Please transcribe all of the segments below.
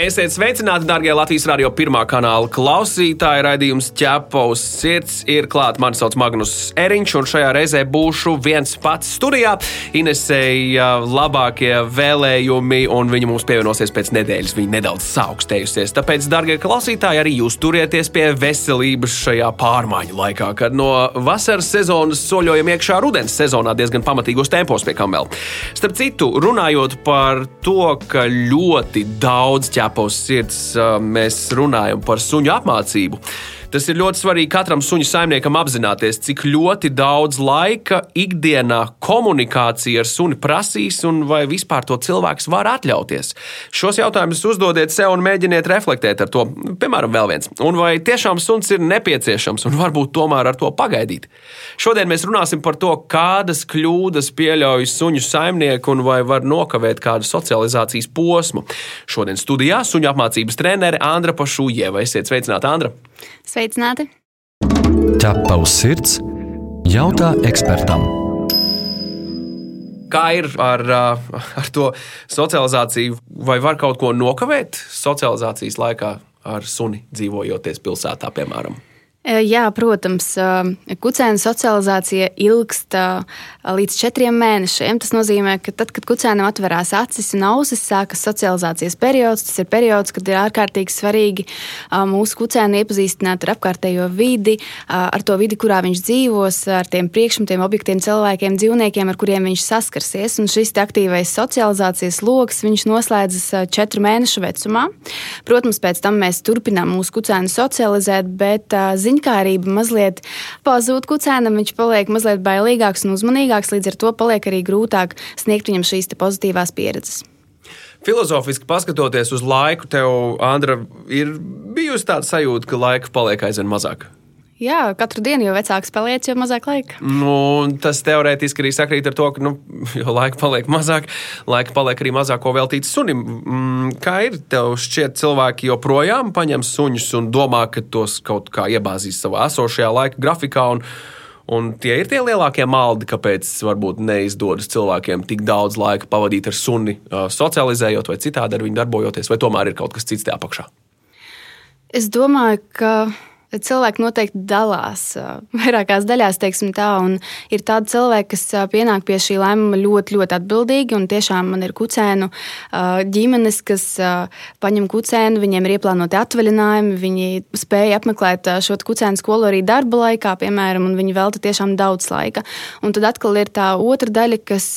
Esiet sveicināti, darbie Latvijas radio pirmā kanāla klausītāji. Radījums ķepa uz sirds ir klāts. Mani sauc Magnus Eriņš, un šajā reizē būšu viens pats studijā. Inesēja labākie vēlējumi, un viņa mums pievienosies pēc nedēļas. Viņa nedaudz saaugstējusies. Tāpēc, darbie klausītāji, arī jūs turieties pie veselības šajā pārmaiņu laikā, kad no vasaras sezonas soļojam iekšā rudens sezonā diezgan pamatīgos tempos pie kam vēl. Starp citu, runājot par to, ka ļoti daudz ķepa ķepos sirds mēs runājam par suņu apmācību. Tas ir ļoti svarīgi katram suņu saimniekam apzināties, cik ļoti daudz laika ikdienā komunikācija ar suni prasīs un vai vispār to cilvēks var atļauties. Šos jautājumus uzdodiet sev un mēģiniet reflektēt ar to. Piemēram, vēl viens. Un vai tiešām suns ir nepieciešams un varbūt tomēr ar to pagaidīt? Šodien mēs runāsim par to, kādas kļūdas pieļauj suņu saimnieku un vai var nokavēt kādu socializācijas posmu. Šodien studijā suņu apmācības trenere Andra Pašūjeva. Esiet sveicināta, Andra! Sveicināti! Ķepa uz sirds jautā ekspertam. Kā ir ar, ar to socializāciju? Vai var kaut ko nokavēt socializācijas laikā ar suni dzīvojoties pilsētā, piemēram? Jā, protams, kucēna socializācija ilgst līdz četriem mēnešiem. Tas nozīmē, ka tad, kad kucēnam atverās acis un ausis, sākas socializācijas periods. Tas ir periods, kad ir ārkārtīgi svarīgi mūsu kucēnu iepazīstināt ar apkārtējo vidi, ar to vidi, kurā viņš dzīvos, ar tiem priekšmetiem, objektiem, cilvēkiem, dzīvniekiem, ar kuriem viņš saskarsies. Un šis aktīvais socializācijas lokus noslēdzas četru mēnešu vecumā. Protams, pēc tam mēs turpinām mūsu kucēnu socializēt, bet ziņkārība mazliet pazūd kucēnam, viņš paliek mazliet bailīgāks un uzmanīgāks, līdz ar to paliek arī grūtāk sniegt viņam šīs pozitīvās pieredzes. Filozofiski paskatoties uz laiku, tev, Andra, ir bijusi tāda sajūta, ka laika paliek aizvien mazāk. Jā, katru dienu, jo vecāks paliec, jo mazāk laika. Nu, tas teorētiski arī sakrīt ar to, ka nu, laika paliek mazāk, laika paliek arī mazāk, ko veltīt sunim. Mm, kā ir tev šķiet, cilvēki joprojām paņem suņus un domā, ka tos kaut kā iebāzīs savā esošajā laika grafikā. Un, Un tie ir tie lielākie maldi, kāpēc varbūt neizdodas cilvēkiem tik daudz laika pavadīt ar suni, socializējot vai citādi ar viņu darbojoties, vai tomēr ir kaut kas cits tajā apakšā? Es domāju, ka cilvēki noteikti dalās vairākās daļās, teiksim tā, un ir tādi cilvēki, kas pienāk pie šī lēmuma ļoti, ļoti atbildīgi, un tiešām man ir kucēnu ģimenes, kas paņem kucēnu, viņiem ir ieplānoti atvaļinājumi, viņi spēja apmeklēt šo kucēnu skolu arī darba laikā, piemēram, un viņi velta tiešām daudz laika. Un tad atkal ir tā otra daļa, kas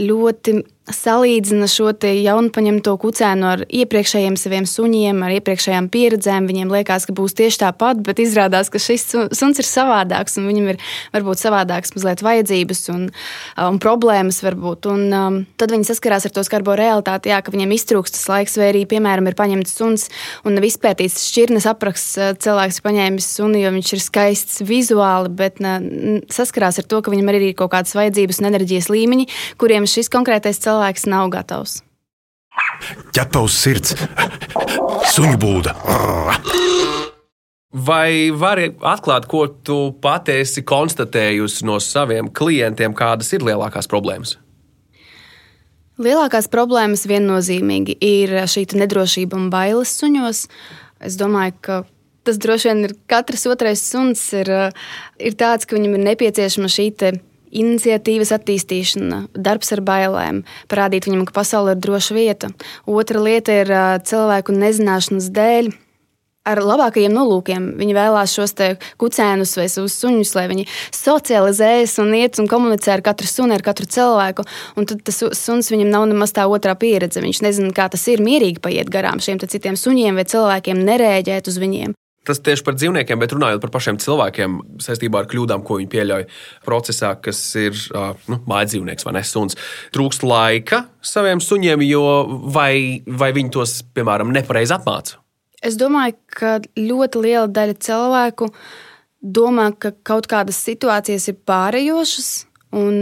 ļoti salīdzina šo jaunu paņemto kucēnu ar iepriekšējiem saviem suņiem, ar iepriekšējām pieredzēm. Viņiem liekas, ka būs tieši tāpat, bet izrādās, ka šis suns ir savādāks un viņam ir varbūt savādākas mazliet vajadzības un, un problēmas. Varbūt. Un, um, tad viņi saskarās ar to skarbo realitāti, jā, ka viņiem iztrūkst tas laiks, vai arī, piemēram, ir paņemts suns un nav izpētīts šķirnes apraksts. Cilvēks ir paņēmis suni, jo viņš ir skaists vizuāli, bet ne, saskarās ar to, ka viņam arī ir kaut kādas vajadzības un enerģijas līmeņi, kuriem šis konkrētais cilvēks cilvēks nav gatavs. Ķepa uz sirds, suņu būda. Vai vari atklāt, ko tu pati esi konstatējusi no saviem klientiem, kādas ir lielākās problēmas? Lielākās problēmas viennozīmīgi ir šī nedrošība un bailes suņos. Es domāju, ka tas droši vien ir katrs otrais suns, ir, ir tāds, ka viņam ir nepieciešama šī iniciatīvas attīstīšana, darbs ar bailēm, parādīt viņam, ka pasaule ir droša vieta. Otra lieta ir cilvēku nezināšanas dēļ. Ar labākajiem nolūkiem viņi vēlās šos kucēnus vai savus suņus, lai viņi socializējas un iet un komunicē ar katru sunu, ar katru cilvēku. Un tad tas suns viņam nav nemaz tā otrā pieredze. Viņš nezina, kā tas ir mierīgi paiet garām šiem citiem suņiem vai cilvēkiem, nereaģēt uz viņiem. Tas tieši par dzīvniekiem, bet runājot par pašiem cilvēkiem saistībā ar kļūdām, ko viņi pieļauj procesā, kas ir nu, mājas dzīvnieks vai nesuns. Trūkst laika saviem suņiem, jo vai, vai viņi tos, piemēram, nepareizi apmāca? Es domāju, ka ļoti liela daļa cilvēku domā, ka kaut kādas situācijas ir pārējošas. Un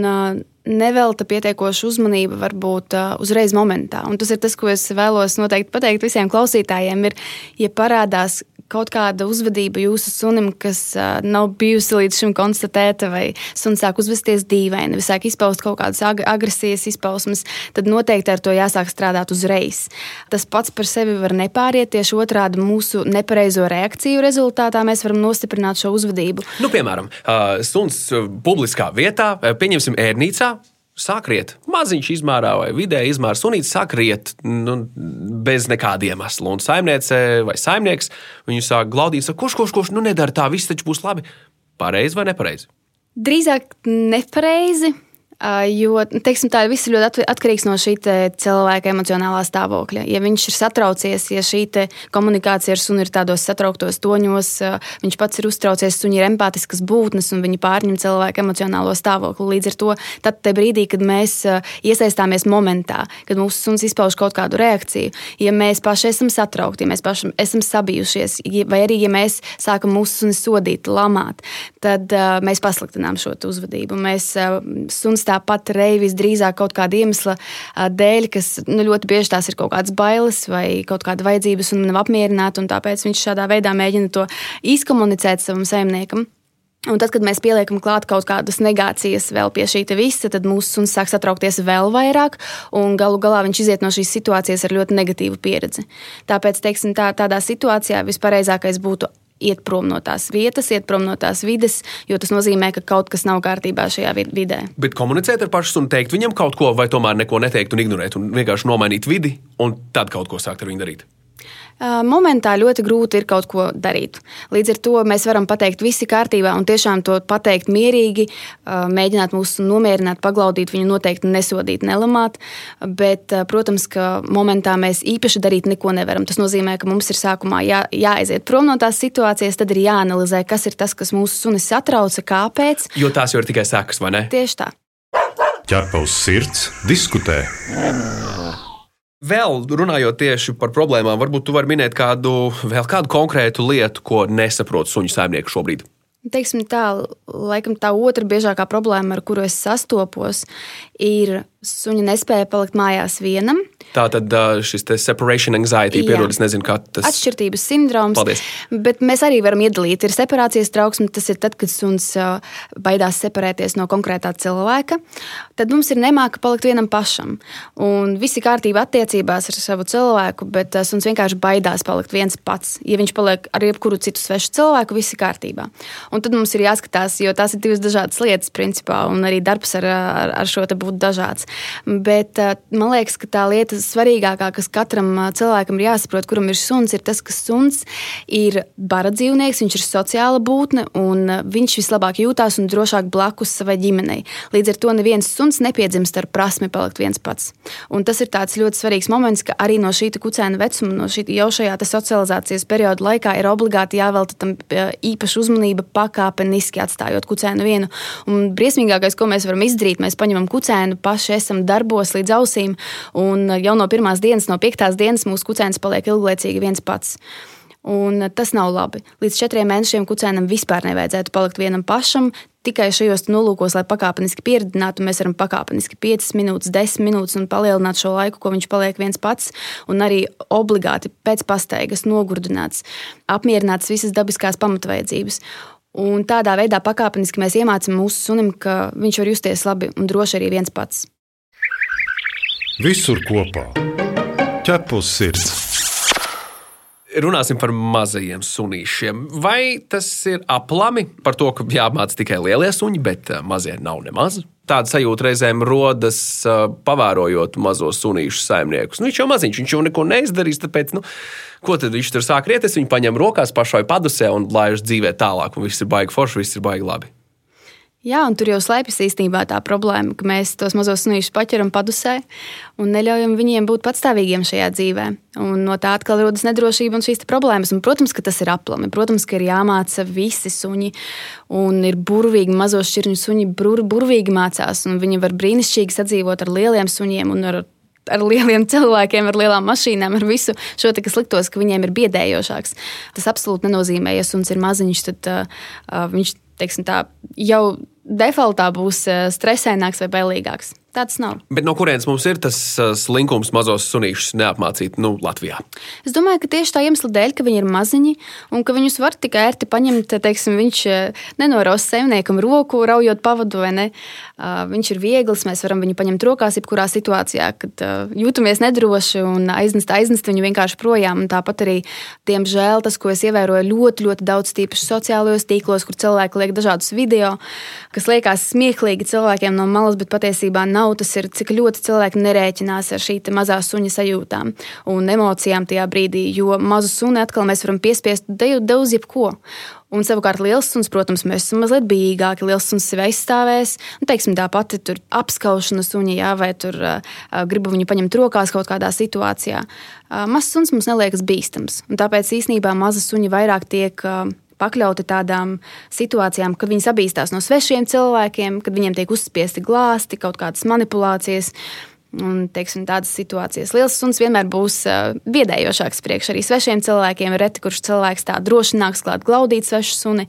nevelta pietiekošu uzmanību varbūt uh, uzreiz momentā. Un tas ir tas, ko es vēlos noteikti pateikt visiem klausītājiem. Ir, ja parādās kaut kāda uzvedība jūsu sunim, kas uh, nav bijusi līdz šim konstatēta, vai suns sāk uzvesties dīvaini, vai sāk izpaust kaut kādas ag agresijas izpausmes, tad noteikti ar to jāsāk strādāt uzreiz. Tas pats par sevi var nepāriet, tieši otrādi mūsu nepareizo reakciju rezultātā mēs varam nostiprināt šo uzvedību. Nu, piemēram, uh, suns publiskā vietā, pieņemsim, ērnīcā sāk riet. Maziņš izmērā vai vidēji izmērā sunīts sāk riet nu, bez nekāda iemesla. Un saimniece vai saimnieks viņu sāk glaudīt, saka, kurš, kurš, kurš, nu nedara tā, viss taču būs labi. Pareizi vai nepareizi? Drīzāk nepareizi. Jo teiksim, tā viss ir ļoti atkarīgs no šī cilvēka emocionālā stāvokļa. Ja viņš ir satraucies, ja šī komunikācija ar sunu ir tādos satrauktos toņos, viņš pats ir uztraucies, suņi ir empātiskas būtnes un viņi pārņem cilvēku emocionālo stāvokli. Līdz ar to tad brīdī, kad mēs iesaistāmies momentā, kad mūsu suns izpauž kaut kādu reakciju, ja mēs paši esam satraukti, ja mēs paši esam sabijušies, vai arī ja mēs sākam mūsu suni sodīt, lamāt, tad mēs pasliktinām šo uzvedību. Mēs, suns tāpat rei visdrīzāk kaut kāda iemesla dēļ, kas nu, ļoti bieži tās ir kaut kādas bailes vai kaut kāda vajadzības un nav apmierināta, un tāpēc viņš šādā veidā mēģina to izkomunicēt savam saimniekam. Un tad, kad mēs pieliekam klāt kaut kādas negācijas vēl pie šī visa, tad mūsu suns sāk satraukties vēl vairāk, un galu galā viņš iziet no šīs situācijas ar ļoti negatīvu pieredzi. Tāpēc, teiksim, tā, tādā situācijā vispareizākais būtu iet prom no tās vietas, iet prom no tās vides, jo tas nozīmē, ka kaut kas nav kārtībā šajā vidē. Bet komunicēt ar pašu un teikt viņam kaut ko, vai tomēr neko neteikt un ignorēt, un vienkārši nomainīt vidi, un tad kaut ko sākt ar viņu darīt. Momentā ļoti grūti ir kaut ko darīt. Līdz ar to mēs varam pateikt, viss ir kārtībā, un tiešām to pateikt mierīgi, mēģināt mūs nomierināt, paglaudīt, viņu noteikti nesodīt, nelamāt. Bet, protams, ka momentā mēs īpaši darīt neko nevaram. Tas nozīmē, ka mums ir sākumā jā, jāaiziet prom no tās situācijas, tad ir jāanalizē, kas ir tas, kas mūsu sunis satrauca, kāpēc. Jo tās jau ir tikai sekas, vai ne? Tieši tā. Ķerpa uz sirds, diskutē. Vēl runājot tieši par problēmām, varbūt tu vari minēt kādu, kādu konkrētu lietu, ko nesaprot suņu saimnieks šobrīd. Teiksim tā, laikam tā otra biežākā problēma, ar kuru es sastopos, ir suņa nespēja palikt mājās vienam. Tā tad šis separation anxiety, pierod, es nezinu, kā tas ir. Atšķirības sindroms. Paldies. Bet mēs arī varam iedalīt. Ir separācijas trauksme, tas ir tad, kad suns baidās separēties no konkrētā cilvēka. Tad mums ir nemāka palikt vienam pašam. Un viss ir kārtībā attiecībās ar savu cilvēku, bet suns vienkārši baidās palikt viens pats. Ja viņš paliek ar jebkuru citu svešu cilvēku, viss ir kārtībā. Un tad mums ir jāskatās, jo tās ir divas dažādas lietas, principā, un arī darbs ar, ar, ar šo te būtu dažāds. Bet eh, man liekas, ka tā lieta svarīgākā, kas katram eh, cilvēkam ir jāsaprot, kuram ir suns, ir tas, ka suns ir bara dzīvnieks, viņš ir sociāla būtne un eh, viņš vislabāk jūtās un drošāk blakus savai ģimenei. Līdz ar to neviens suns nepiedzimst ar prasmi palikt viens pats. Un tas ir ļoti svarīgs moments, ka arī no šī kucēna vecuma, no šī jau šajā socializācijas perioda laikā ir obligāti jāvelta tam īpaša uzmanība pakāpeniski atstājot kucēnu vienu. Un briesmīgākais, ko mēs varam izdarīt, mēs paņemam kucēnu paši esam darbos līdz ausīm, un jau no pirmās dienas, no piektās dienas mūsu kucēns paliek ilglaicīgi viens pats. Un tas nav labi. Līdz četriem mēnešiem kucēnam vispār nevajadzētu palikt vienam pašam. Tikai šajos nolūkos, lai pakāpeniski pieredzinātu, mēs varam pakāpeniski 5 minūtes, 10 minūtes un palielināt šo laiku, ko viņš paliek viens pats. Un arī obligāti pēc pastaigas, nogurdināts, apmierināts visas dabiskās pamatvajadzības. Un tādā veidā pakāpeniski mēs iemācām mūsu sunim, ka viņš var justies labi un droši arī viens pats. Visur kopā - ķepus sirds. Runāsim par mazajiem sunīšiem. Vai tas ir aplami par to, ka jāmāca tikai lielie suņi, bet eh, mazie nav nemaz? Tāda sajūta reizēm rodas, eh, pavērojot mazos sunīšu saimniekus. Nu, viņš jau maziņš, viņš jau neko neizdarīs, tāpēc, nu, ko tad viņš tur sāk rieties? Viņu paņem rokās pašai padusē un laiž dzīvē tālāk, un viss ir baigi forši, viss ir baigi labi. Jā, un tur jau slēpjas īstenībā tā problēma, ka mēs tos mazos sunīšus paķeram padusē un neļaujam viņiem būt patstāvīgiem šajā dzīvē. Un no tā atkal rodas nedrošība un šīs problēmas. Un, protams, ka tas ir aplami. Protams, ka ir jāmāca visi suņi, un ir burvīgi mazo šķirņu suņi, bur, burvīgi mācās, un viņi var brīnišķīgi sadzīvot ar lieliem suņiem un ar ar lieliem cilvēkiem, ar lielām mašīnām, ar visu šo te, kas liktos, ka viņiem ir biedējošāks. Tas absolūti nenozīmē, ja suns ir maziņš, tad uh, viņš teiksim, tā, jau defaultā būs stresaināks vai bailīgāks. Tāds nav. Bet no kurienes mums ir tas slinkums mazos sunīšus neapmācīt nu, Latvijā? Es domāju, ka tieši tā iemesla dēļ, ka viņi ir maziņi un ka viņus var tikai ērti paņemt. Teiksim, viņš nenoros saimniekam roku, raujot pavadu, vai ne? Viņš ir viegls, mēs varam viņu paņemt rokās jebkurā situācijā, kad jūtamies nedroši un aiznest, aiznest viņu vienkārši projām. Un tāpat arī, diemžēl, tas, ko es ievēroju ļoti, ļoti daudz tīpaši sociālajos tīklos, kur cilvēki liek dažādus video, kas liekas smieklīgi cilvēkiem no malas, bet patiesībā nav nav, tas ir cik ļoti cilvēki nerēķinās ar šī mazā suņa sajūtām un emocijām tajā brīdī. Jo mazu suni atkal mēs varam piespiest daudz jebko. Un savukārt liels suns, protams, mēs esam mazliet bijīgāki. Liels suns sevi aizstāvēs. Nu, teiksim, tā pati apskaušana suņa, jā, vai tur uh, gribu viņu paņemt rokās kaut kādā situācijā. Uh, mazs suns mums neliekas bīstams. Tāpēc īsnībā maza suņa vairāk tiek. Uh, pakļauti tādām situācijām, kad viņi sabīstās no svešiem cilvēkiem, kad viņiem tiek uzspiesti glāsti, kaut kādas manipulācijas. Un, teiksim, tādas situācijas. Liels suns vienmēr būs biedējošāks priekš arī svešiem cilvēkiem. Reti kurš cilvēks tā droši nāks klāt glaudīt svešu suni,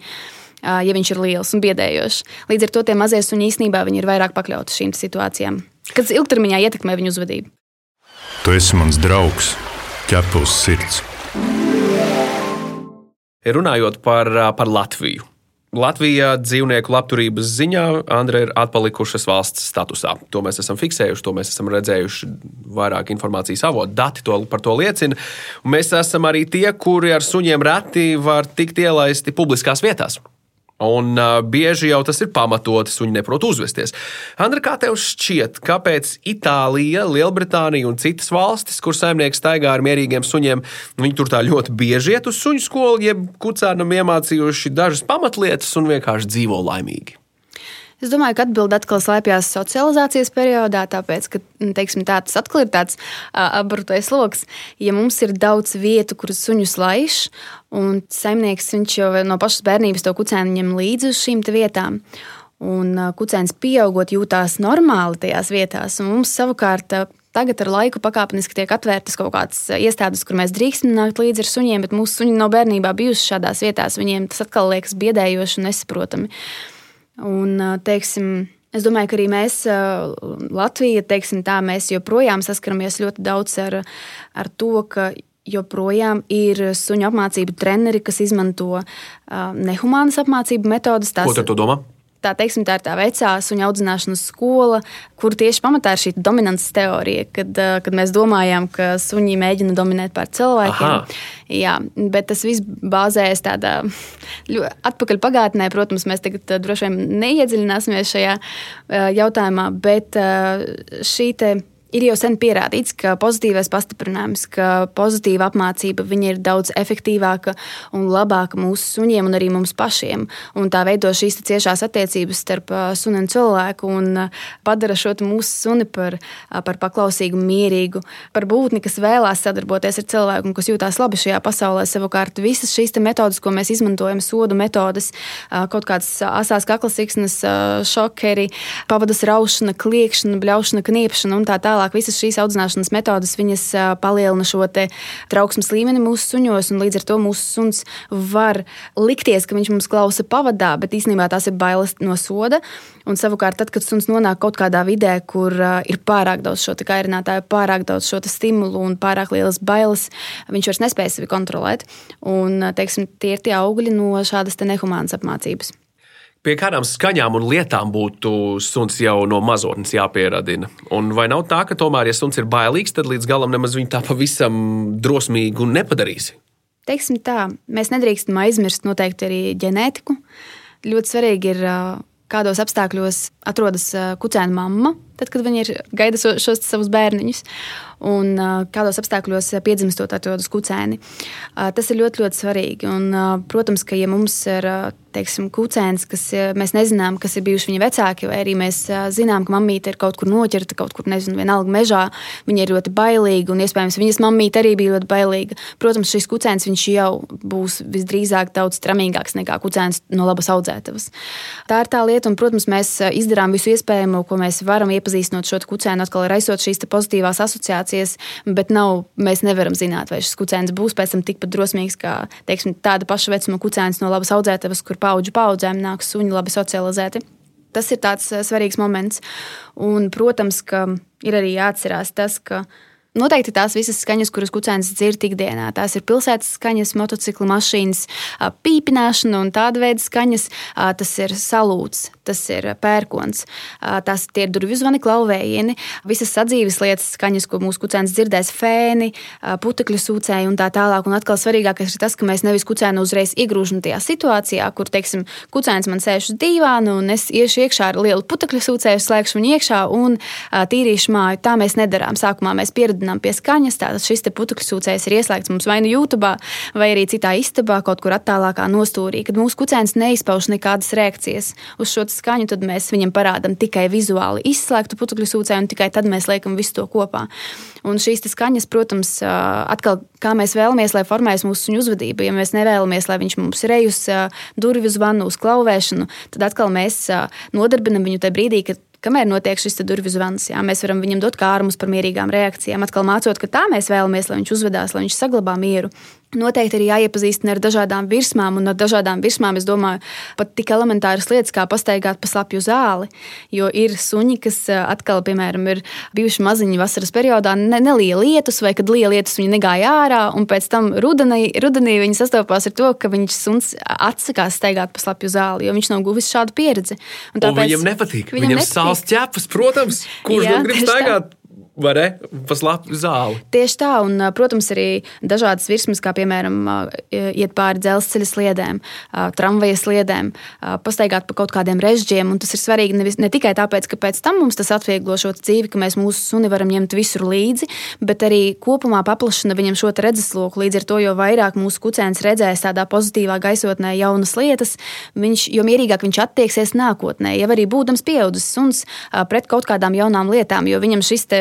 ja viņš ir liels un biedējošs. Līdz ar to tie mazie suņi īstenībā ir vairāk pakļauti šīm situācijām, kas ilgtermiņā ietekmē viņu uzvedību. Tu esi mans draugs, ķepus sirds. Runājot par, par Latviju. Latvijā dzīvnieku labturības ziņā Andra ir atpalikušas valsts statusā. To mēs esam fiksējuši, to mēs esam redzējuši vairāk informācijas avotu. Dati to, par to liecina. Un mēs esam arī tie, kuri ar suņiem reti var tikt ielaisti publiskās vietās. Un uh, bieži jau tas ir pamatoti, viņi neprot uzvesties. Andra, kā tev šķiet, kāpēc Itālija, Lielbritānija un citas valstis, kur saimnieks staigā ar mierīgiem suņiem, viņi tur tā ļoti bieži iet uz suņu skolu, jeb kucēnam iemācījuši dažas pamatlietas un vienkārši dzīvo laimīgi? Es domāju, ka atbilde atkal slēpjas socializācijas periodā, tāpēc, ka teiksim, tā, tas atkal ir tāds apbrutais lokus. Ja mums ir daudz vietu, kuras suņus laiž, un saimnieks jau no pašas bērnības to kucēnu ņem līdzi uz šīm vietām. Un kucēns pieaugot, jūtās normāli tajās vietās. Mums savukārt Tagad ar laiku pakāpeniski tiek atvērtas kaut kādas iestādes, kur mēs drīkstam nākt līdzi ar suņiem, bet mūsu suņi no bērnībā bijuši šādās vietās. Viņiem tas atkal liekas biedējoši un nesaprotami. Un, teiksim, Es domāju, ka arī mēs, Latvija, teiksim, tā, mēs joprojām saskaramies ļoti daudz ar, ar to, ka joprojām ir suņu apmācību treneri, kas izmanto nehumānas apmācību metodas. Tās, Ko tu domā? Tā, teiksim, tā ir tā vecā suņa audzināšanas skola, kur tieši pamatā ir šī dominances teorija, kad, eh, kad mēs domājam, ka suņi mēģina dominēt pār cilvēkiem. Aha. Jā, bet tas viss bāzējas tādā atpakaļ pagātnē. Protams, mēs tagad eh, droši vien neiedziļināsimies šajā eh, jautājumā, bet šī te Ir jau sen pierādīts, ka pozitīvais pastiprinājums, ka pozitīva apmācība ir daudz efektīvāka un labāka mūsu suņiem un arī mums pašiem. Un tā veido šīs ciešās attiecības starp suni un cilvēku un padara šo mūsu suni par, par paklausīgu, mierīgu, par būtni, kas vēlās sadarboties ar cilvēku un kas jūtās labi šajā pasaulē. Savukārt visas šīs metodes, ko mēs izmantojam, sodu metodes, kaut kādas asās kaklasiksnes, šokeri, pavadas raušana, kliekšana, bļaušana, kniepšana un tā tālāk tālāk visas šīs audzināšanas metodes palielina šo trauksmes līmeni mūsu suņos, un līdz ar to mūsu suns var likties, ka viņš mums klausa pavadā, bet īstenībā tās ir bailes no soda. Un savukārt, tad, kad suns nonāk kaut kādā vidē, kur uh, ir pārāk daudz šo kairinātāju, pārāk daudz šo stimulu un pārāk lielas bailes, viņš vairs nespēja sevi kontrolēt. Un, teiksim, tie ir tie augļi no šādas nehumānas apmācības. Pie kādām skaņām un lietām būtu suns jau no mazotnes jāpieradina? Un vai nav tā, ka tomēr, ja suns ir bailīgs, tad līdz galam nemaz viņu tā pavisam drosmīgu nepadarīsi? Teiksim tā, mēs nedrīkstam aizmirst noteikti arī ģenētiku. Ļoti svarīgi ir, kādos apstākļos atrodas kucēna mamma, tad, kad viņi ir gaida šos savus bērniņus un kādos apstākļos piedzimstot atrodas kucēni. Tas ir ļoti, ļoti svarīgi. Un, protams, ka ja mums ir teiksim, kucēns, kas mēs nezinām, kas ir bijuši viņa vecāki, vai arī mēs zinām, ka mammīte ir kaut kur noķerta, kaut kur, nezinu, vienalga mežā, viņa ir ļoti bailīga, un iespējams viņas mammīte arī bija ļoti bailīga. Protams, šis kucēns jau būs visdrīzāk daudz tramīgāks nekā kucēns no labas audzētavas. Tā ir tā lieta, un, protams, mēs izdarām visu iespējamo, ko mēs varam iepazīstinot šo kucēnu, atkal raisot šīs pozitīvās asociācijas, bet nav, mēs nevaram zināt, vai šis kucēns būs pēc tam tikpat drosmīgs kā teiksim, tāda paša vecuma kucēns no labas audzētavas, kur paudžu paudzēm nāk suņi labi socializēti. Tas ir tāds svarīgs moments. Un, protams, ka ir arī jāatcerās tas, ka Noteikti tās visas skaņas, kuras kucēns dzird ikdienā, tās ir pilsētas skaņas, motociklu mašīnas, pīpināšana un tāda veida skaņas. Tas ir salūts, tas ir pērkons, tas ir durvju zvani, klauvējieni, visas sadzīves lietas, skaņas, ko mūsu kucēns dzirdēs, fēni, putekļu sūcēji un tā tālāk. Un atkal svarīgākais ir tas, ka mēs nevis kucēnu uzreiz iegrūžam tajā situācijā, kur, teiksim, kucēns man sēž uz dīvāna un es iešu iekšā ar lielu putekļu sūcēju, slēgšu viņu iekšā un tīrīšu māju. Tā mēs nedarām. Sākumā mēs pieredzam atgādinām pie skaņas. Tātad šis putekļu sūcējs ir ieslēgts mums vai nu YouTube, vai arī citā istabā, kaut kur attālākā nostūrī. Kad mūsu kucēns neizpauž nekādas reakcijas uz šo skaņu, tad mēs viņam parādām tikai vizuāli izslēgtu putekļu sūcēju, un tikai tad mēs liekam visu to kopā. Un šīs skaņas, protams, atkal kā mēs vēlamies, lai formējas mūsu suņu uzvedība. Ja mēs nevēlamies, lai viņš mums ir ejus durvju zvanu, uz klauvēšanu, tad atkal mēs nodarbinam viņu tajā brīdī, kad kamēr notiek šis durvju zvans. Jā, mēs varam viņam dot kārmus par mierīgām reakcijām, atkal mācot, ka tā mēs vēlamies, lai viņš uzvedās, lai viņš saglabā mieru. Noteikti ir jāiepazīstina ar dažādām virsmām, un ar dažādām virsmām es domāju, pat tik elementāras lietas kā pastaigāt pa slapju zāli. Jo ir suņi, kas atkal, piemēram, ir bijuši maziņi vasaras periodā, ne, nelija lietus, vai kad lija lietus viņi negāja ārā, un pēc tam rudenī, rudenī viņi sastopās ar to, ka viņš suns atsakās staigāt pa slapju zāli, jo viņš nav guvis šādu pieredzi. Un tāpēc, un viņam nepatīk. Viņam, viņam sāls ķepas, protams, kurš Jā, grib staigāt. Vai ne? Pa slapju zāli. Tieši tā, un, protams, arī dažādas virsmas, kā piemēram, iet pāri dzelzceļa sliedēm, tramvaja sliedēm, pastaigāt pa kaut kādiem režģiem. Tas ir svarīgi nevis, ne tikai tāpēc, ka pēc tam mums tas atvieglo šo dzīvi, ka mēs mūsu suni varam ņemt visur līdzi, bet arī kopumā paplašina viņam šo redzesloku. Līdz ar to, jo vairāk mūsu kucēns redzēs tādā pozitīvā gaisotnē jaunas lietas, viņš, jo mierīgāk viņš attieksies nākotnē, jau arī būdams pieaudzis suns pret kaut kādām jaunām lietām, jo viņam šis te,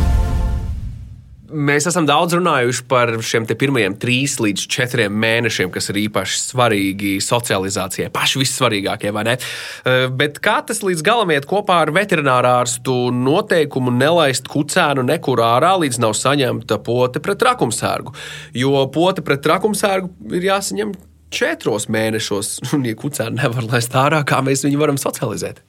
Mēs esam daudz runājuši par šiem pirmajiem trīs līdz četriem mēnešiem, kas ir īpaši svarīgi socializācijai. Paši vissvarīgākie, vai ne? Eh, bet kā tas līdz galam iet kopā ar veterinārārstu noteikumu nelaist kucēnu nekur ārā, līdz nav saņemta pote pret rakumsērgu? Jo pote pret rakumsērgu ir jāsaņem četros mēnešos, un, ja kucēnu nevar laist ārā, kā mēs viņu varam socializēt?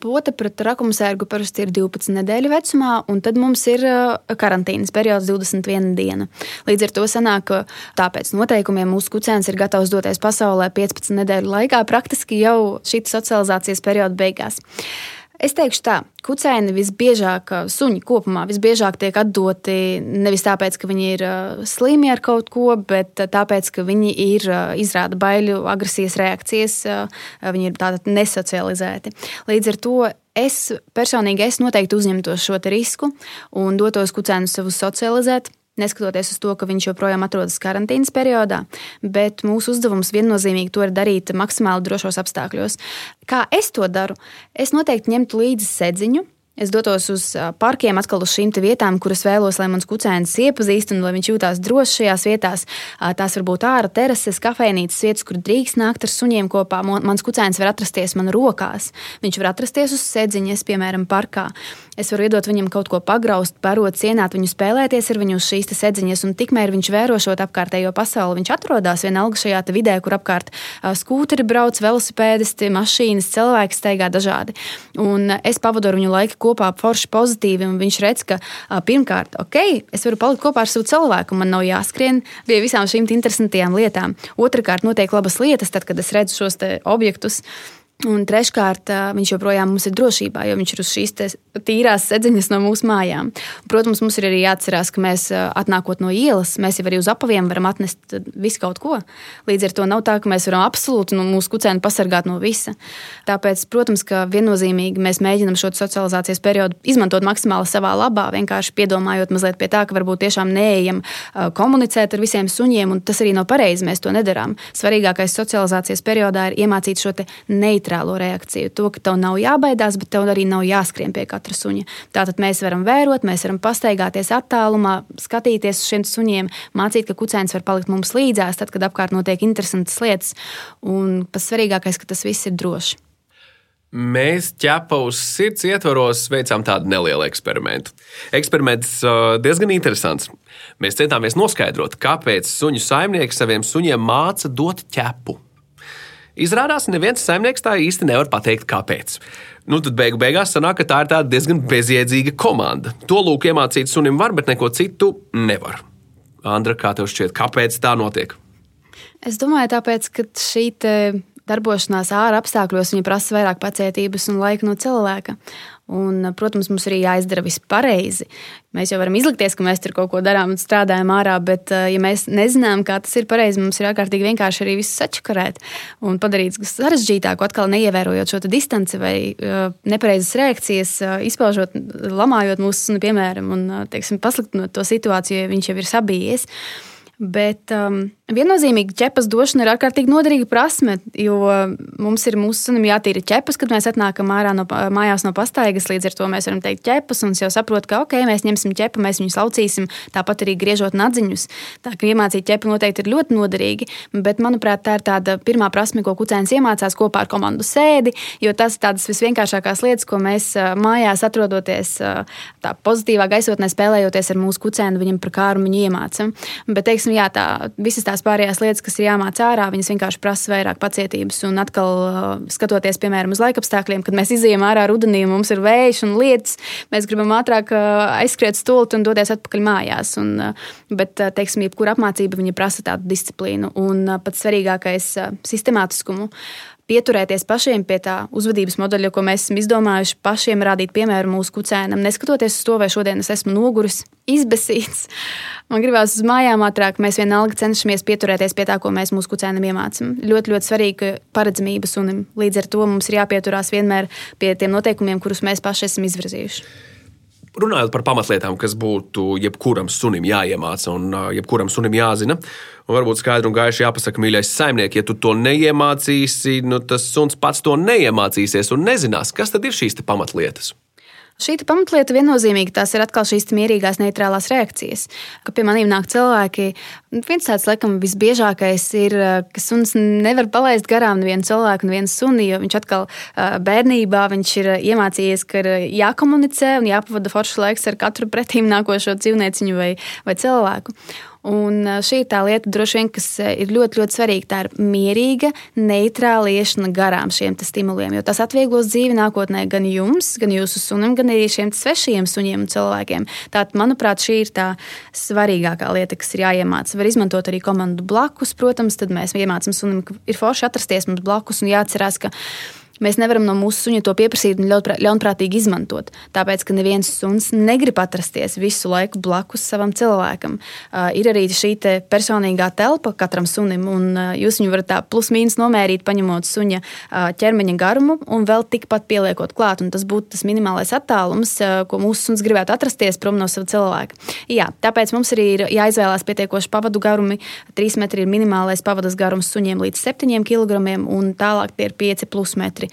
Pota pret rakumsērgu parasti ir 12 nedēļu vecumā, un tad mums ir uh, karantīnas periods 21 diena. Līdz ar to sanāk, ka tāpēc noteikumiem mūsu kucēns ir gatavs doties pasaulē 15 nedēļu laikā, praktiski jau šī socializācijas perioda beigās. Es teikšu tā, kucēni visbiežāk, suņi kopumā visbiežāk tiek atdoti nevis tāpēc, ka viņi ir slimi ar kaut ko, bet tāpēc, ka viņi ir izrāda baiļu, agresijas reakcijas, viņi ir tātad nesocializēti. Līdz ar to es personīgi es noteikti uzņemtos šo risku un dotos kucēnu savus socializēt neskatoties uz to, ka viņš joprojām atrodas karantīnas periodā. Bet mūsu uzdevums viennozīmīgi to ir darīt maksimāli drošos apstākļos. Kā es to daru? Es noteikti ņemtu līdzi sedziņu Es dotos uz parkiem, atkal uz šīm vietām, kuras vēlos, lai mans kucēns iepazīst un lai viņš jūtās droši šajās vietās. Tās var būt ārā terases, kafejnīcas vietas, kur drīkst nākt ar suņiem kopā. Mans kucēns var atrasties man rokās. Viņš var atrasties uz sēdziņa, piemēram, parkā. Es varu iedot viņam kaut ko pagraust, barot, cienāt viņu, spēlēties ar viņu uz šīs sēdziņas, un tikmēr viņš vēro šo apkārtējo pasauli, viņš atrodas vienalga šajā vidē, kur apkārt skūteri brauc, velosipēdisti, mašīnas, cilvēki staigā dažādi. Un es pavadu ar viņu laiku kopā forši pozitīvi. Viņš redz, ka pirmkārt, ok, es varu palikt kopā ar savu cilvēku, man nav jāskrien pie visām šīm interesantajām lietām. Otrakārt, notiek labas lietas, tad, kad es redzu šos objektus. Un treškārt, viņš joprojām ir drošībā, jo viņš ir uz šīs tīrās sedziņas no mūsu mājām. Protams, mums ir arī jāatcerās, ka mēs atnākot no ielas, mēs jau arī uz apaviem varam atnest visu kaut ko. Līdz ar to nav tā, ka mēs varam absolūti no mūsu kucēnu pasargāt no visa. Tāpēc, protams, ka viennozīmīgi mēs mēģinam šo socializācijas periodu izmantot maksimāli savā labā, vienkārši piedomājot mazliet pie tā, ka varbūt tiešām neejam komunicēt ar visiem suņiem, un tas arī nav pareizi. Mēs to nedarām. Svarīgākais socializācijas periodā ir iemācīt šo neitrālu neitrālo reakciju. To, ka tev nav jābaidās, bet tev arī nav jāskrien pie katra suņa. Tātad mēs varam vērot, mēs varam pastaigāties attālumā, skatīties uz šiem suņiem, mācīt, ka kucēns var palikt mums līdzās, tad, kad apkārt notiek interesantas lietas. Un pats svarīgākais, ka tas viss ir droši. Mēs ķepa uz sirds ietvaros veicām tādu nelielu eksperimentu. Eksperiments uh, diezgan interesants. Mēs centāmies noskaidrot, kāpēc suņu saimnieki saviem suņiem māca dot ķepu. Izrādās, neviens saimnieks tā īsti nevar pateikt, kāpēc. Nu, tad beigu beigās sanāk, ka tā ir diezgan bezjēdzīga komanda. To lūk, iemācīt sunim var, bet neko citu nevar. Andra, kā tev šķiet, kāpēc tā notiek? Es domāju, tāpēc, ka šī darbošanās ārā apstākļos prasa vairāk pacietības un laika no cilvēka. Un, protams, mums arī jāizdara viss pareizi. Mēs jau varam izlikties, ka mēs tur kaut ko darām un strādājam ārā, bet, eh, ja mēs nezinām, kā tas ir pareizi, mums ir ārkārtīgi vienkārši arī viss sačakarēt un padarīt sarežģītāku, atkal neievērojot šo distanci vai eh, nepareizas reakcijas, eh, izpaužot, lamājot mūsu, piemēram, un teiksim, pasliktinot to situāciju, ja viņš jau ir sabijies. Bet um, viennozīmīgi ķepas došana ir ārkārtīgi noderīga prasme, jo mums ir mūsu sunim jātīra ķepas, kad mēs atnākam ārā no mājās no pastaigas. Līdz ar to mēs varam teikt ķepas, un jau saprot, ka ok, mēs ņemsim ķepu, mēs viņus laucīsim, tāpat arī griežot nadziņus. Tā kā iemācīt ķepu noteikti ir ļoti noderīgi, bet manuprāt, tā ir tāda pirmā prasme, ko kucēns iemācās kopā ar komandu sēdi, jo tas ir tādas visvienkāršākās lietas, ko mēs mājās atrodoties tā pozitīvā gaisotnē, spēlējoties ar mūsu kucēnu, viņam par kāru viņu iemācām. Bet, teiksim, teiksim, jā, tā, visas tās pārējās lietas, kas ir jāmācās ārā, viņas vienkārši prasa vairāk pacietības. Un atkal, uh, skatoties, piemēram, uz laikapstākļiem, kad mēs izējām ārā rudenī, mums ir vējš un lietas, mēs gribam ātrāk uh, aizskriet stulti un doties atpakaļ mājās. Un, uh, bet, teiksim, jebkura apmācība prasa tādu disciplīnu un pats svarīgākais - sistemātiskumu pieturēties pašiem pie tā uzvedības modeļa, ko mēs esam izdomājuši, pašiem rādīt piemēru mūsu kucēnam, neskatoties uz to, vai šodien es esmu noguris, izbēsīts. Man gribās uz mājām ātrāk, mēs vienalga cenšamies pieturēties pie tā, ko mēs mūsu kucēnam iemācām. Ļoti, ļoti svarīga paredzamība sunim. Līdz ar to mums ir jāpieturās vienmēr pie tiem noteikumiem, kurus mēs paši esam izvirzījuši runājot par pamatlietām, kas būtu jebkuram sunim jāiemāca un jebkuram sunim jāzina. Un varbūt skaidri un gaiši jāpasaka, mīļais saimnieks, ja tu to neiemācīsi, nu, tas suns pats to neiemācīsies un nezinās, kas tad ir šīs pamatlietas. Šī pamatlieta viennozīmīgi tās ir atkal šīs mierīgās, neitrālās reakcijas. Kad pie maniem nāk cilvēki, viens tāds, laikam, visbiežākais ir, ka suns nevar palaist garām nevienu cilvēku, nevienu suni, jo viņš atkal bērnībā viņš ir iemācījies, ka ir jākomunicē un jāpavada foršs laiks ar katru pretīm nākošo dzīvnieciņu vai, vai cilvēku. Un šī ir tā lieta, vien, kas ir ļoti, ļoti svarīga. Tā ir mierīga, neitrāla iešana garām šiem stimuliem, jo tas atvieglos dzīvi nākotnē gan jums, gan jūsu sunim, gan arī šiem svešiem suņiem un cilvēkiem. Tātad, manuprāt, šī ir tā svarīgākā lieta, kas ir jāiemācās. Var izmantot arī komandu blakus, protams, tad mēs iemācām sunim, ka ir forši atrasties mums blakus un jāatcerās, ka Mēs nevaram no mūsu suņa to pieprasīt un ļaunprātīgi izmantot. Tāpēc, ka neviens suns negrib atrasties visu laiku blakus savam cilvēkam. Uh, ir arī šī personīgā telpa katram sunim, un uh, jūs viņu varat tā plus-mínus nomērīt, paņemot suņa uh, ķermeņa garumu un vēl tikpat pieliekot klāt. Tas būtu tas minimālais attālums, uh, ko mūsu suns gribētu atrasties prom no sava cilvēka. Jā, tāpēc mums arī ir jāizvēlās pietiekoši pavadu garumi. 3 metri ir minimālais pavadas garums suņiem līdz 7 kg, un tālāk tie ir 5 plus metri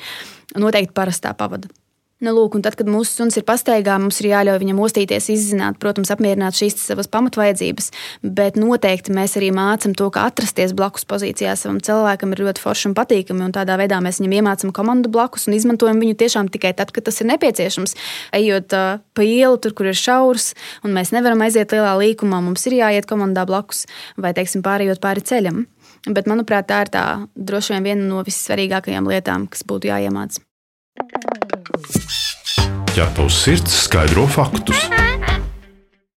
noteikti parastā pavada. Nu, lūk, tad, kad mūsu suns ir pastaigā, mums ir jāļauj viņam mostīties, izzināt, protams, apmierināt šīs savas pamatvajadzības, bet noteikti mēs arī mācām to, kā atrasties blakus pozīcijā savam cilvēkam ir ļoti forši un patīkami. Un tādā veidā mēs viņam iemācām komandu blakus un izmantojam viņu tiešām tikai tad, kad tas ir nepieciešams. Ejot uh, pa ielu, tur, kur ir šaurs, un mēs nevaram aiziet lielā līkumā, mums ir jāiet komandā blakus vai, teiksim, pārējot pāri ceļam. Bet, manuprāt, tā ir tā droši vien viena no vissvarīgākajām lietām, kas būtu jāiemācās. Ja tavs sirds skaidro faktus,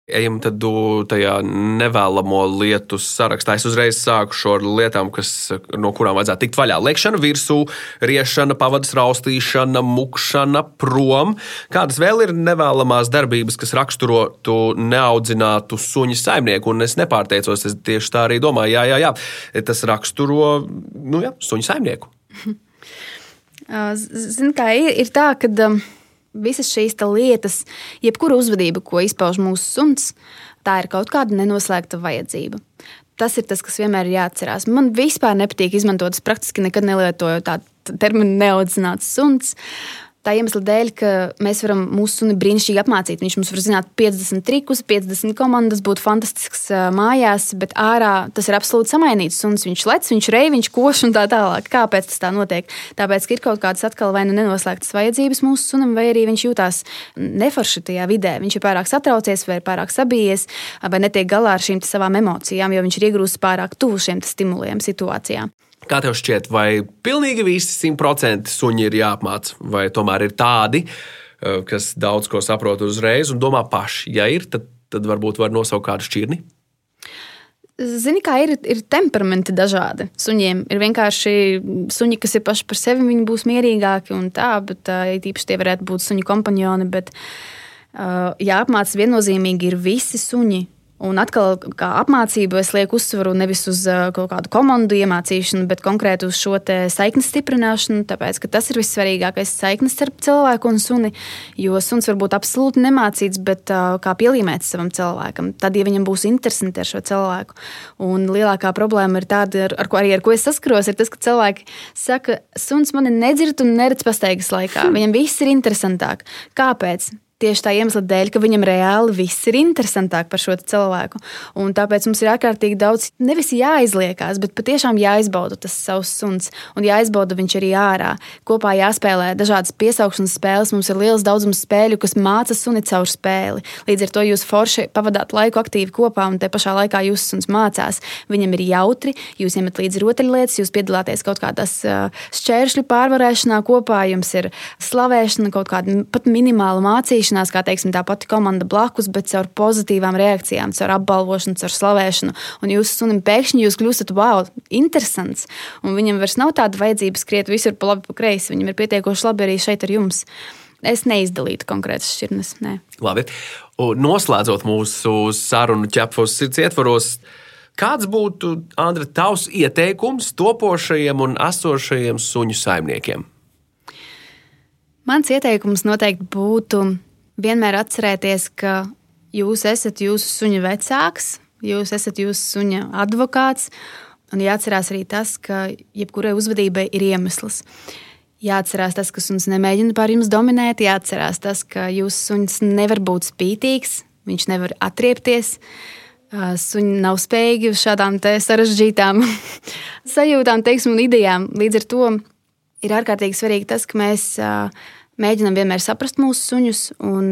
Ejam tad tajā nevēlamo lietu sarakstā. Es uzreiz sāku ar lietām, kas, no kurām vajadzētu tikt vaļā. Liekšana virsū, riešana, pavadas raustīšana, mukšana, prom. Kādas vēl ir nevēlamās darbības, kas raksturotu neaudzinātu suņu saimnieku? Un es nepārteicos, es tieši tā arī domāju, jā, jā, jā. tas raksturo nu, jā, suņu saimnieku. Ziniet, kā ir, ir tā, ka. Um visas šīs lietas, jebkura uzvedība, ko izpauž mūsu suns, tā ir kaut kāda nenoslēgta vajadzība. Tas ir tas, kas vienmēr ir jāatcerās. Man vispār nepatīk izmantot, es praktiski nekad nelietoju tādu terminu neaudzināts suns. Tā iemesla dēļ, ka mēs varam mūsu suni brīnišķīgi apmācīt. Viņš mums var zināt 50 trikus, 50 komandas, būt fantastisks mājās, bet ārā tas ir absolūti samainīts suns. Viņš lec, viņš rej, viņš koš un tā tālāk. Kāpēc tas tā notiek? Tāpēc, ka ir kaut kādas atkal vai nu nenoslēgtas vajadzības mūsu sunam, vai arī viņš jūtās neforši tajā vidē. Viņš ir pārāk satraucies, vai pārāk sabijies, vai netiek galā ar šīm savām emocijām, jo viņš ir iegūstis pārāk tuvu šiem stimuliem situācijām. Kā tev šķiet, vai pilnīgi visi simtprocentīgi suņi ir jāapmāca, vai tomēr ir tādi, eh, kas daudz ko saprot uzreiz un domā paši? Ja ir, tad, tad varbūt var nosaukt kādu šķirni. Zini, kā ir, ir temperamenti dažādi. Suņiem ir vienkārši suņi, kas ir paši par sevi, viņi būs mierīgāki un tā, bet īpaši tie varētu būt suņu kompanioni. Bet, uh, jāapmāca viennozīmīgi ir visi suņi Un atkal, kā apmācību, es lieku uzsvaru nevis uz uh, kaut kādu komandu iemācīšanu, bet konkrēti uz šo saiknes stiprināšanu. Tāpēc tas ir vissvarīgākais saiknes starp cilvēku un suni. Jo suns var būt absolūti nemācīts, bet uh, kā pielīmēts savam cilvēkam, tad, ja viņam būs interesanti ar šo cilvēku. Un lielākā problēma ir tāda, ar, ar ko arī ar ko es saskaros, ir tas, ka cilvēki saka, suns mani nedzird un neredz pastaigas laikā. Viņam viss ir interesantāk. Kāpēc? Tieši tā iemesla dēļ, ka viņam reāli viss ir interesantāk par šo cilvēku. Un tāpēc mums ir ārkārtīgi daudz, nevis jāizliekās, bet patiešām jāizbauda tas savs suns un jāizbauda viņš arī ārā. Kopā jāspēlē dažādas piesaukšanas spēles. Mums ir liels daudzums spēļu, kas māca suni caur spēli. Līdz ar to jūs forši pavadāt laiku aktīvi kopā un te pašā laikā jūsu suns mācās. Viņam ir jautri, jūs ņemat līdzi rotaļlietas, jūs piedalāties kaut kādās šķēršļu pārvarēšanā kopā, jums ir slavēšana, kaut kāda pat minimāla mācīšana attīstīšanās, kā teiksim, tā pati komanda blakus, bet caur pozitīvām reakcijām, caur apbalvošanu, caur slavēšanu. Un jūsu sunim pēkšņi jūs kļūstat wow, interesants. Un viņam vairs nav tāda vajadzība skriet visur pa labi, pa kreisi. Viņam ir pietiekoši labi arī šeit ar jums. Es neizdalītu konkrētas šķirnes. Nē. Labi. Un noslēdzot mūsu sarunu ķepos sirds ietvaros, kāds būtu, Andra, tavs ieteikums topošajiem un esošajiem suņu saimniekiem? Mans ieteikums noteikti būtu vienmēr atcerēties, ka jūs esat jūsu suņa vecāks, jūs esat jūsu suņa advokāts, un jāatcerās arī tas, ka jebkurai uzvedībai ir iemesls. Jāatcerās tas, ka suns nemēģina pār jums dominēt, jāatcerās tas, ka jūsu suns nevar būt spītīgs, viņš nevar atriepties. Suņi nav spējīgi uz šādām sarežģītām sajūtām, teiksim, un idejām. Līdz ar to ir ārkārtīgi svarīgi tas, ka mēs mēģinam vienmēr saprast mūsu suņus un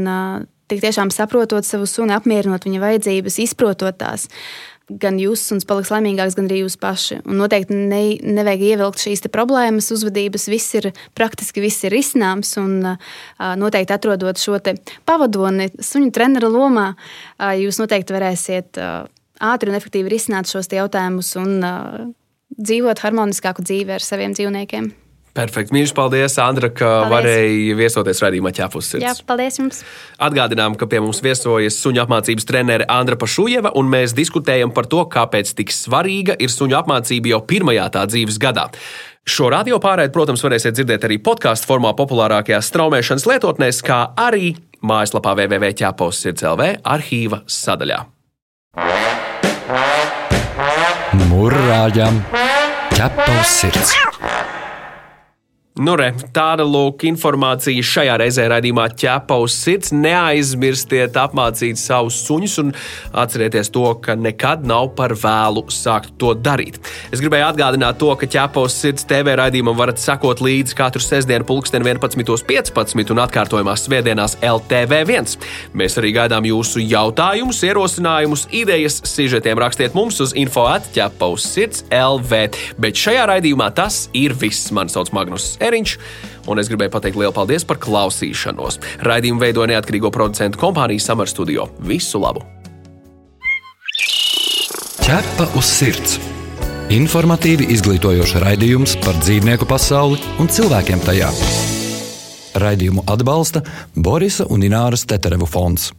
tik tiešām saprotot savu suni, apmierinot viņa vajadzības, izprotot tās. Gan jūsu suns paliks laimīgāks, gan arī jūs paši. Un noteikti ne, nevajag ievilkt šīs problēmas, uzvedības. Viss ir praktiski viss ir izsnāms. Un noteikti atrodot šo pavadoni suņu trenera lomā, jūs noteikti varēsiet ātri un efektīvi risināt šos jautājumus un dzīvot harmoniskāku dzīvi ar saviem dzīvniekiem. Perfekti. Mīļš, paldies, Andra, ka paldies. varēji viesoties raidījumā ķēpus. Jā, paldies jums. Atgādinām, ka pie mums viesojas suņu apmācības trenere Andra Pašujeva, un mēs diskutējam par to, kāpēc tik svarīga ir suņu apmācība jau pirmajā tā dzīves gadā. Šo radio pārēdi, protams, varēsiet dzirdēt arī podkāstu formā populārākajās straumēšanas lietotnēs, kā arī mājaslapā www.ķēpos sirds LV arhīva sadaļā. Mūrāģam ķepos sirds! Nu, re, tāda lūk informācija šajā reizē raidījumā ķepa uz sirds. Neaizmirstiet apmācīt savus suņus un atcerieties to, ka nekad nav par vēlu sākt to darīt. Es gribēju atgādināt to, ka ķepa uz sirds TV raidījumam varat sekot līdzi katru sestdienu, pulksten 11.15 un atkārtojumā svētdienās LTV1. Mēs arī gaidām jūsu jautājumus, ierosinājumus, idejas, sižetiem rakstiet mums uz info atķepa uz sirds LV. Bet šajā raidījumā tas ir viss. Mani sauc Magnus. Eriņš. Un es gribēju pateikt lielu paldies par klausīšanos. Raidījumu veidoja neatkarīgo producentu kompānija Summer Studio. Visu labu! Ķepa uz sirds! Informatīvi izglītojoša raidījums par dzīvnieku pasauli un cilvēkiem tajā. Raidījumu atbalsta Borisa un Ināras Teterevu fonds.